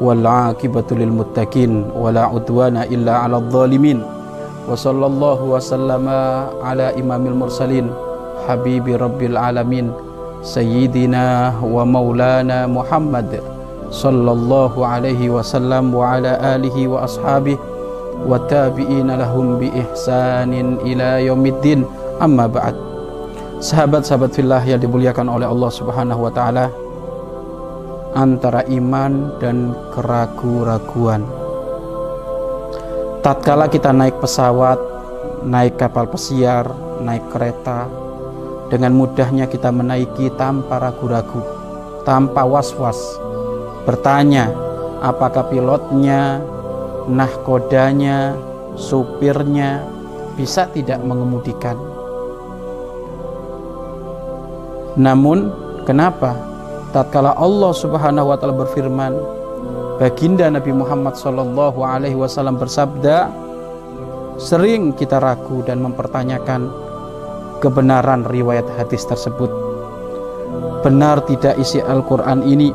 Wal wala udwana illa 'alal zalimin. Wa sallallahu wa sallama ala imamil mursalin habibi rabbil alamin sayyidina wa maulana Muhammad sallallahu alaihi wasallam wa ala alihi wa ashabihi wa tabi'ina lahum bi ihsanin ila yaumiddin amma ba'd sahabat-sahabat fillah yang dimuliakan oleh Allah Subhanahu wa taala antara iman dan keragu-raguan tatkala kita naik pesawat naik kapal pesiar naik kereta dengan mudahnya kita menaiki tanpa ragu-ragu, tanpa was-was. Bertanya, apakah pilotnya, nahkodanya, supirnya bisa tidak mengemudikan. Namun, kenapa? Tatkala Allah Subhanahu wa taala berfirman, baginda Nabi Muhammad sallallahu alaihi wasallam bersabda, sering kita ragu dan mempertanyakan kebenaran riwayat hadis tersebut. Benar tidak isi Al-Quran ini?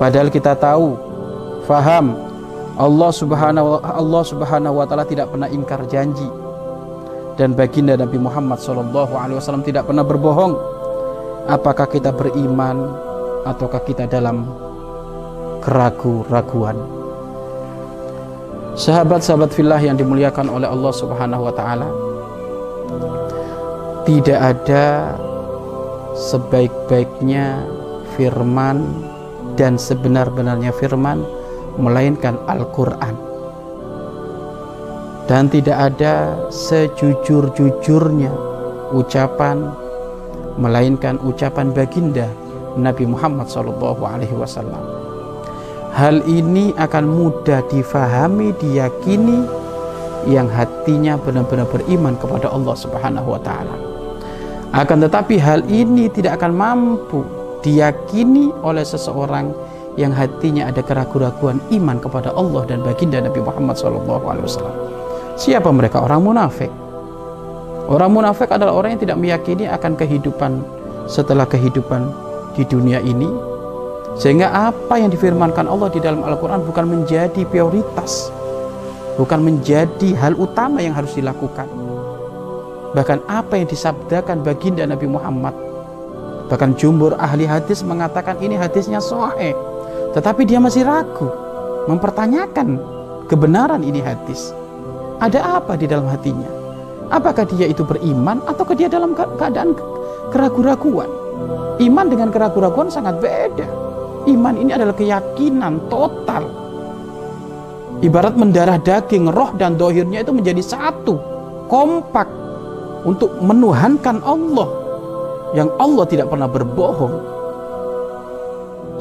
Padahal kita tahu, faham Allah Subhanahu Allah Subhanahu wa taala tidak pernah ingkar janji. Dan baginda Nabi Muhammad sallallahu alaihi wasallam tidak pernah berbohong. Apakah kita beriman ataukah kita dalam keragu-raguan? Sahabat-sahabat fillah yang dimuliakan oleh Allah Subhanahu wa taala, tidak ada sebaik-baiknya firman dan sebenar-benarnya firman melainkan Al-Quran dan tidak ada sejujur-jujurnya ucapan melainkan ucapan baginda Nabi Muhammad SAW. Hal ini akan mudah difahami, diyakini yang hatinya benar-benar beriman kepada Allah Subhanahu wa taala. Akan tetapi hal ini tidak akan mampu diyakini oleh seseorang yang hatinya ada keraguan-raguan iman kepada Allah dan baginda Nabi Muhammad SAW. Siapa mereka? Orang munafik. Orang munafik adalah orang yang tidak meyakini akan kehidupan setelah kehidupan di dunia ini. Sehingga apa yang difirmankan Allah di dalam Al-Quran bukan menjadi prioritas. Bukan menjadi hal utama yang harus dilakukan Bahkan apa yang disabdakan baginda Nabi Muhammad Bahkan jumhur ahli hadis mengatakan ini hadisnya soe Tetapi dia masih ragu Mempertanyakan kebenaran ini hadis Ada apa di dalam hatinya Apakah dia itu beriman Ataukah dia dalam keadaan keraguan-raguan Iman dengan keraguan-raguan sangat beda Iman ini adalah keyakinan total Ibarat mendarah daging, roh dan dohirnya itu menjadi satu Kompak untuk menuhankan Allah yang Allah tidak pernah berbohong.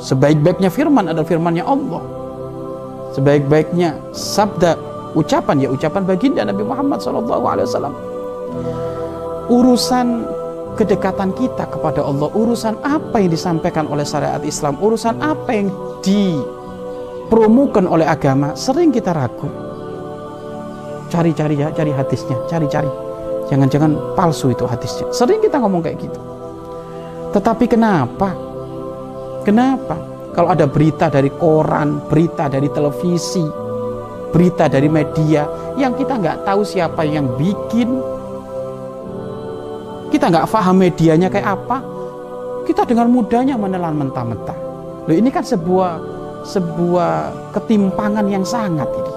Sebaik-baiknya firman adalah firmannya Allah. Sebaik-baiknya sabda ucapan ya ucapan baginda Nabi Muhammad SAW. Urusan kedekatan kita kepada Allah, urusan apa yang disampaikan oleh syariat Islam, urusan apa yang dipromukan oleh agama, sering kita ragu. Cari-cari ya, cari hadisnya, cari-cari Jangan-jangan palsu itu hadisnya. Sering kita ngomong kayak gitu. Tetapi kenapa? Kenapa? Kalau ada berita dari koran, berita dari televisi, berita dari media yang kita nggak tahu siapa yang bikin, kita nggak paham medianya kayak apa, kita dengan mudahnya menelan mentah-mentah. Loh ini kan sebuah sebuah ketimpangan yang sangat ini.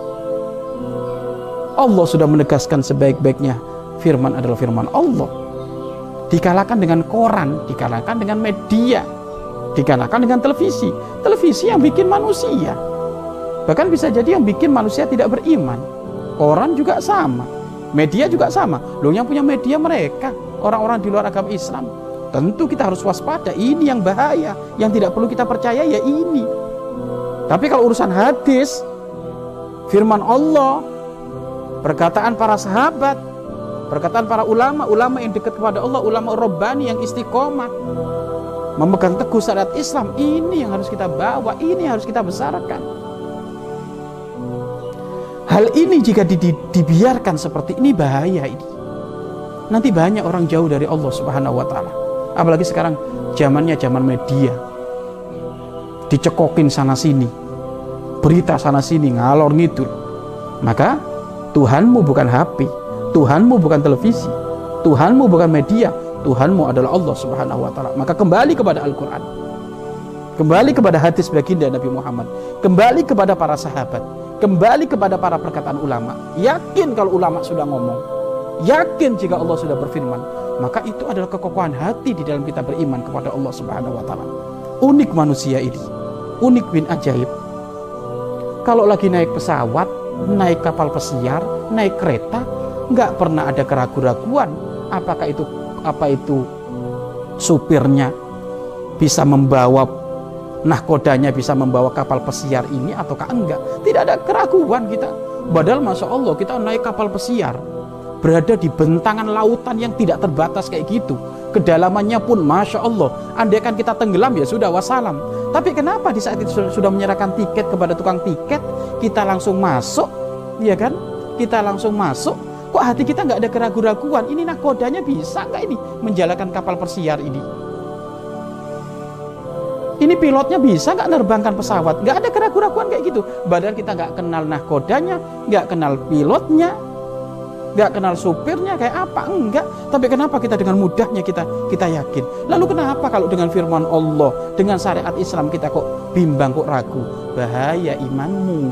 Allah sudah menegaskan sebaik-baiknya firman adalah firman Allah. Dikalahkan dengan koran dikalahkan dengan media dikalahkan dengan televisi. Televisi yang bikin manusia bahkan bisa jadi yang bikin manusia tidak beriman. Koran juga sama. Media juga sama. Loh yang punya media mereka? Orang-orang di luar agama Islam. Tentu kita harus waspada. Ini yang bahaya. Yang tidak perlu kita percaya ya ini. Tapi kalau urusan hadis firman Allah, perkataan para sahabat, perkataan para ulama, ulama yang dekat kepada Allah, ulama Rabbani yang istiqomah, memegang teguh syariat Islam. Ini yang harus kita bawa, ini yang harus kita besarkan. Hal ini jika di, di, dibiarkan seperti ini bahaya ini. Nanti banyak orang jauh dari Allah Subhanahu wa taala. Apalagi sekarang zamannya zaman media. Dicekokin sana sini. Berita sana sini ngalor ngidul. Maka Tuhanmu bukan HP, Tuhanmu bukan televisi, Tuhanmu bukan media, Tuhanmu adalah Allah Subhanahu wa taala. Maka kembali kepada Al-Qur'an. Kembali kepada hadis baginda Nabi Muhammad, kembali kepada para sahabat, kembali kepada para perkataan ulama. Yakin kalau ulama sudah ngomong, yakin jika Allah sudah berfirman, maka itu adalah kekokohan hati di dalam kita beriman kepada Allah Subhanahu wa taala. Unik manusia ini, unik bin ajaib. Kalau lagi naik pesawat, naik kapal pesiar, naik kereta, nggak pernah ada keraguan-raguan apakah itu apa itu supirnya bisa membawa nahkodanya bisa membawa kapal pesiar ini ataukah enggak? Tidak ada keraguan kita. Padahal masya Allah kita naik kapal pesiar berada di bentangan lautan yang tidak terbatas kayak gitu. Kedalamannya pun masya Allah andai kan kita tenggelam ya sudah wassalam. Tapi kenapa di saat itu sudah menyerahkan tiket kepada tukang tiket? Kita langsung masuk ya kan? Kita langsung masuk. Kok hati kita nggak ada keraguan-raguan ini nahkodanya bisa nggak ini menjalankan kapal persiar ini ini pilotnya bisa nggak nerbangkan pesawat? Nggak ada keraguan-keraguan kayak gitu. Badan kita nggak kenal nahkodanya nggak kenal pilotnya nggak kenal supirnya kayak apa? Enggak. Tapi kenapa kita dengan mudahnya kita kita yakin? Lalu kenapa kalau dengan firman Allah dengan syariat Islam kita kok bimbang kok ragu? Bahaya imanmu.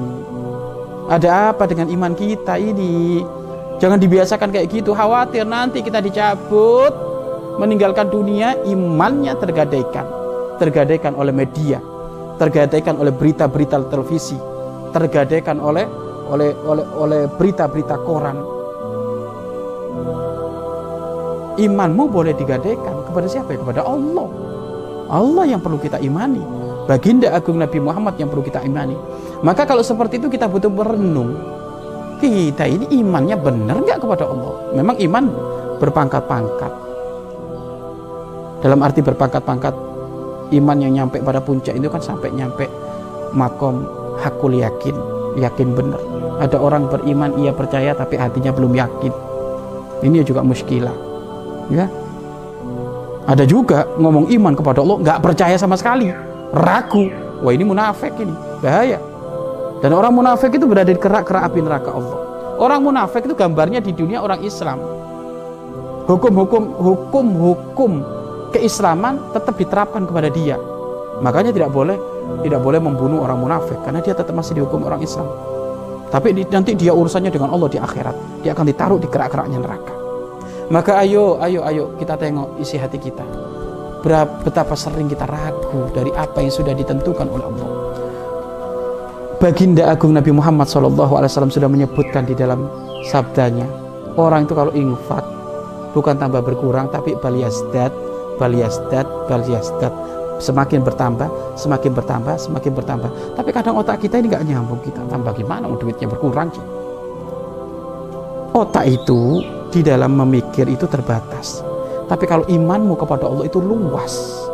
Ada apa dengan iman kita ini? Jangan dibiasakan kayak gitu. Khawatir nanti kita dicabut. Meninggalkan dunia imannya tergadaikan tergadaikan oleh media, tergadaikan oleh berita-berita televisi, tergadaikan oleh oleh oleh oleh berita-berita koran. Imanmu boleh digadaikan kepada siapa? Kepada Allah. Allah yang perlu kita imani. Baginda Agung Nabi Muhammad yang perlu kita imani. Maka kalau seperti itu kita butuh merenung. Kita ini imannya benar nggak kepada Allah? Memang iman berpangkat-pangkat. Dalam arti berpangkat-pangkat iman yang nyampe pada puncak itu kan sampai nyampe makom hakul yakin yakin benar. Ada orang beriman ia percaya tapi hatinya belum yakin. Ini juga muskilah ya. Ada juga ngomong iman kepada Allah nggak percaya sama sekali. Ragu. Wah ini munafik ini. Bahaya. Dan orang munafik itu berada di kerak-kerak api neraka Allah. Orang munafik itu gambarnya di dunia orang Islam. Hukum-hukum hukum-hukum keislaman tetap diterapkan kepada dia. Makanya tidak boleh tidak boleh membunuh orang munafik karena dia tetap masih dihukum orang Islam. Tapi nanti dia urusannya dengan Allah di akhirat. Dia akan ditaruh di kerak-keraknya neraka. Maka ayo, ayo, ayo kita tengok isi hati kita. Berapa, betapa sering kita ragu dari apa yang sudah ditentukan oleh Allah. Baginda Agung Nabi Muhammad SAW sudah menyebutkan di dalam sabdanya, orang itu kalau infak bukan tambah berkurang tapi baliyazdat baliasdat baliasdat. Semakin bertambah semakin bertambah semakin bertambah. Tapi kadang otak kita ini nggak nyambung kita tambah gimana? Duitnya berkurang sih otak itu di dalam memikir itu terbatas. Tapi kalau imanmu kepada Allah itu luas.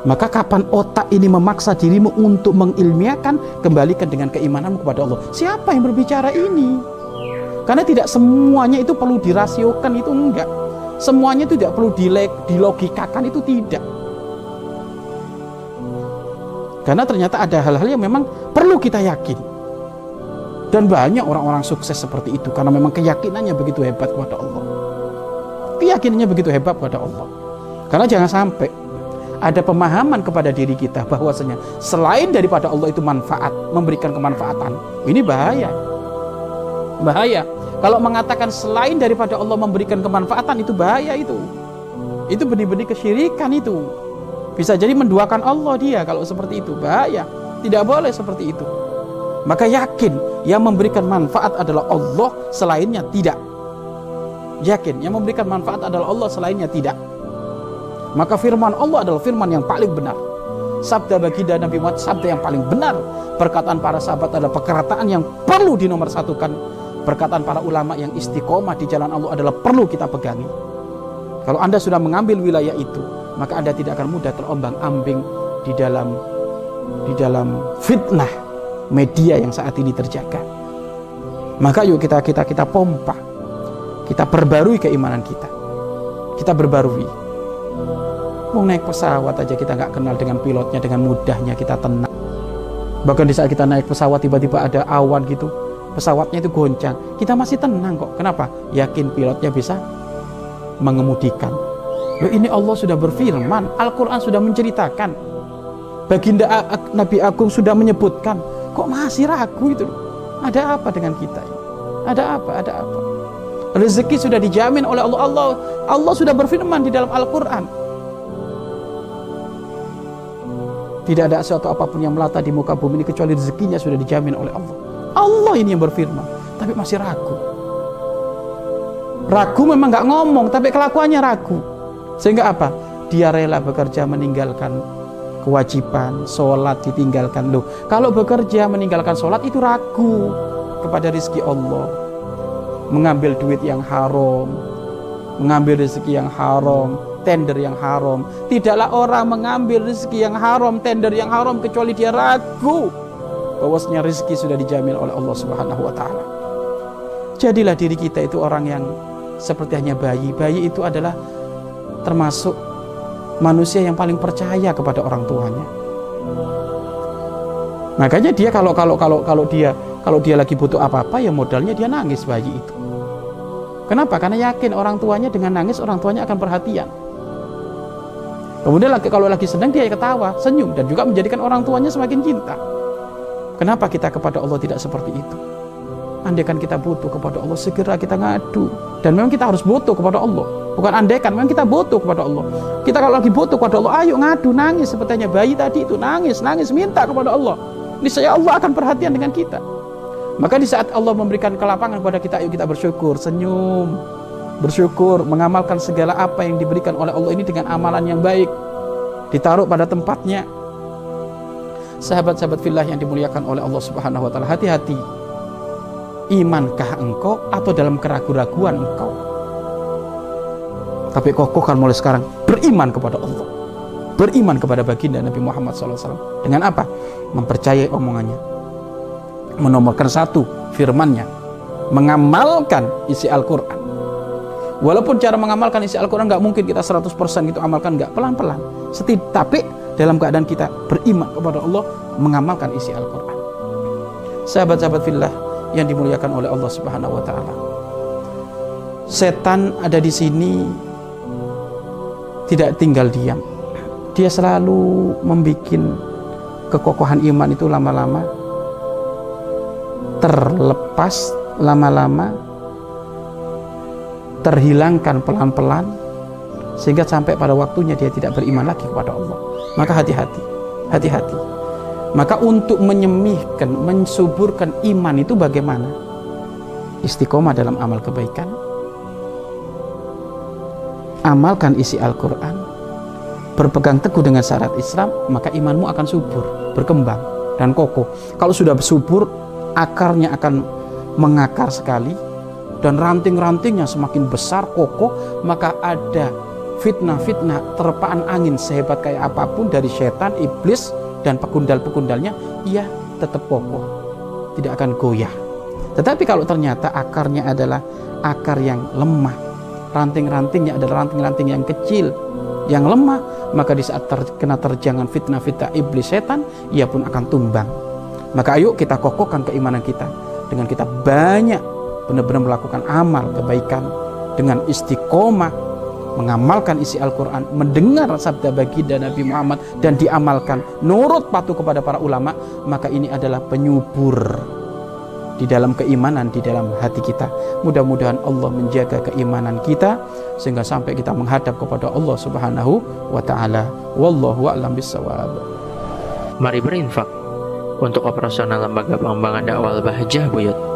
Maka kapan otak ini memaksa dirimu untuk mengilmiahkan kembalikan dengan keimananmu kepada Allah? Siapa yang berbicara ini? Karena tidak semuanya itu perlu dirasiokan itu enggak Semuanya itu tidak perlu dilogikakan itu tidak. Karena ternyata ada hal-hal yang memang perlu kita yakin. Dan banyak orang-orang sukses seperti itu karena memang keyakinannya begitu hebat kepada Allah. Keyakinannya begitu hebat kepada Allah. Karena jangan sampai ada pemahaman kepada diri kita bahwasanya selain daripada Allah itu manfaat, memberikan kemanfaatan. Ini bahaya. Bahaya. Kalau mengatakan selain daripada Allah memberikan kemanfaatan itu bahaya itu. Itu benih-benih kesyirikan itu. Bisa jadi menduakan Allah dia kalau seperti itu. Bahaya. Tidak boleh seperti itu. Maka yakin yang memberikan manfaat adalah Allah selainnya tidak. Yakin yang memberikan manfaat adalah Allah selainnya tidak. Maka firman Allah adalah firman yang paling benar. sabda baginda Nabi Muhammad sabda yang paling benar perkataan para sahabat adalah perkataan yang perlu dinomorsatukan perkataan para ulama yang istiqomah di jalan Allah adalah perlu kita pegangi. Kalau anda sudah mengambil wilayah itu maka anda tidak akan mudah terombang ambing di dalam di dalam fitnah media yang saat ini terjaga. Maka yuk kita kita kita pompa kita perbarui keimanan kita. Kita berbarui. Mau naik pesawat aja kita nggak kenal dengan pilotnya dengan mudahnya kita tenang. Bahkan di saat kita naik pesawat tiba-tiba ada awan gitu pesawatnya itu goncang kita masih tenang kok kenapa yakin pilotnya bisa mengemudikan Loh ini Allah sudah berfirman Al-Quran sudah menceritakan Baginda Nabi Agung sudah menyebutkan Kok masih ragu itu Ada apa dengan kita? Ada apa? Ada apa? Rezeki sudah dijamin oleh Allah Allah Allah sudah berfirman di dalam Al-Quran Tidak ada sesuatu apa pun yang melata di muka bumi ini kecuali rezekinya sudah dijamin oleh Allah. Allah ini yang berfirman, tapi masih ragu. Ragu memang nggak ngomong, tapi kelakuannya ragu. Sehingga apa? Dia rela bekerja meninggalkan kewajiban, sholat ditinggalkan. Loh, kalau bekerja meninggalkan sholat itu ragu kepada rizki Allah. Mengambil duit yang haram, mengambil rezeki yang haram, tender yang haram. Tidaklah orang mengambil rezeki yang haram, tender yang haram kecuali dia ragu bahwasanya rezeki sudah dijamin oleh Allah Subhanahu wa taala. Jadilah diri kita itu orang yang seperti hanya bayi. Bayi itu adalah termasuk manusia yang paling percaya kepada orang tuanya. Makanya dia kalau kalau kalau kalau dia kalau dia lagi butuh apa-apa ya modalnya dia nangis bayi itu. Kenapa? Karena yakin orang tuanya dengan nangis orang tuanya akan perhatian. Kemudian kalau lagi senang dia ketawa, senyum dan juga menjadikan orang tuanya semakin cinta. Kenapa kita kepada Allah tidak seperti itu? Andaikan kita butuh kepada Allah, segera kita ngadu. Dan memang kita harus butuh kepada Allah. Bukan andaikan, memang kita butuh kepada Allah. Kita kalau lagi butuh kepada Allah, ayo ngadu, nangis. Sepertinya bayi tadi itu nangis, nangis, minta kepada Allah. Niscaya Allah akan perhatian dengan kita. Maka di saat Allah memberikan kelapangan kepada kita, ayo kita bersyukur, senyum, bersyukur, mengamalkan segala apa yang diberikan oleh Allah ini dengan amalan yang baik, ditaruh pada tempatnya. Sahabat-sahabat fillah yang dimuliakan oleh Allah Subhanahu wa taala, hati-hati. Imankah engkau atau dalam keraguan-raguan engkau? Tapi kokohkan mulai sekarang beriman kepada Allah. Beriman kepada baginda Nabi Muhammad SAW. Dengan apa? Mempercayai omongannya. Menomorkan satu firmannya. Mengamalkan isi Al-Quran Walaupun cara mengamalkan isi Al-Quran nggak mungkin kita 100% gitu amalkan nggak pelan-pelan. Setidaknya tapi dalam keadaan kita beriman kepada Allah mengamalkan isi Al-Quran. Sahabat-sahabat fillah yang dimuliakan oleh Allah Subhanahu wa taala. Setan ada di sini tidak tinggal diam. Dia selalu membuat kekokohan iman itu lama-lama terlepas lama-lama terhilangkan pelan-pelan sehingga sampai pada waktunya dia tidak beriman lagi kepada Allah. Maka hati-hati, hati-hati. Maka untuk menyemihkan, mensuburkan iman itu bagaimana? Istiqomah dalam amal kebaikan. Amalkan isi Al-Quran. Berpegang teguh dengan syarat Islam, maka imanmu akan subur, berkembang, dan kokoh. Kalau sudah subur, akarnya akan mengakar sekali, dan ranting-rantingnya semakin besar kokoh maka ada fitnah-fitnah terpaan angin sehebat kayak apa pun dari setan, iblis dan pekundal-pekundalnya ia tetap kokoh tidak akan goyah. Tetapi kalau ternyata akarnya adalah akar yang lemah ranting-rantingnya adalah ranting-ranting yang kecil yang lemah maka di saat terkena terjangan fitnah-fitnah iblis setan ia pun akan tumbang. Maka ayo kita kokohkan keimanan kita dengan kita banyak benar-benar melakukan amal kebaikan dengan istiqomah mengamalkan isi Al-Quran mendengar sabda baginda Nabi Muhammad dan diamalkan nurut patuh kepada para ulama maka ini adalah penyubur di dalam keimanan di dalam hati kita. Mudah-mudahan Allah menjaga keimanan kita sehingga sampai kita menghadap kepada Allah Subhanahu wa taala. Wallahu a'lam bissawab. Mari berinfak untuk operasional lembaga pengembangan dakwah Bahjah Buyut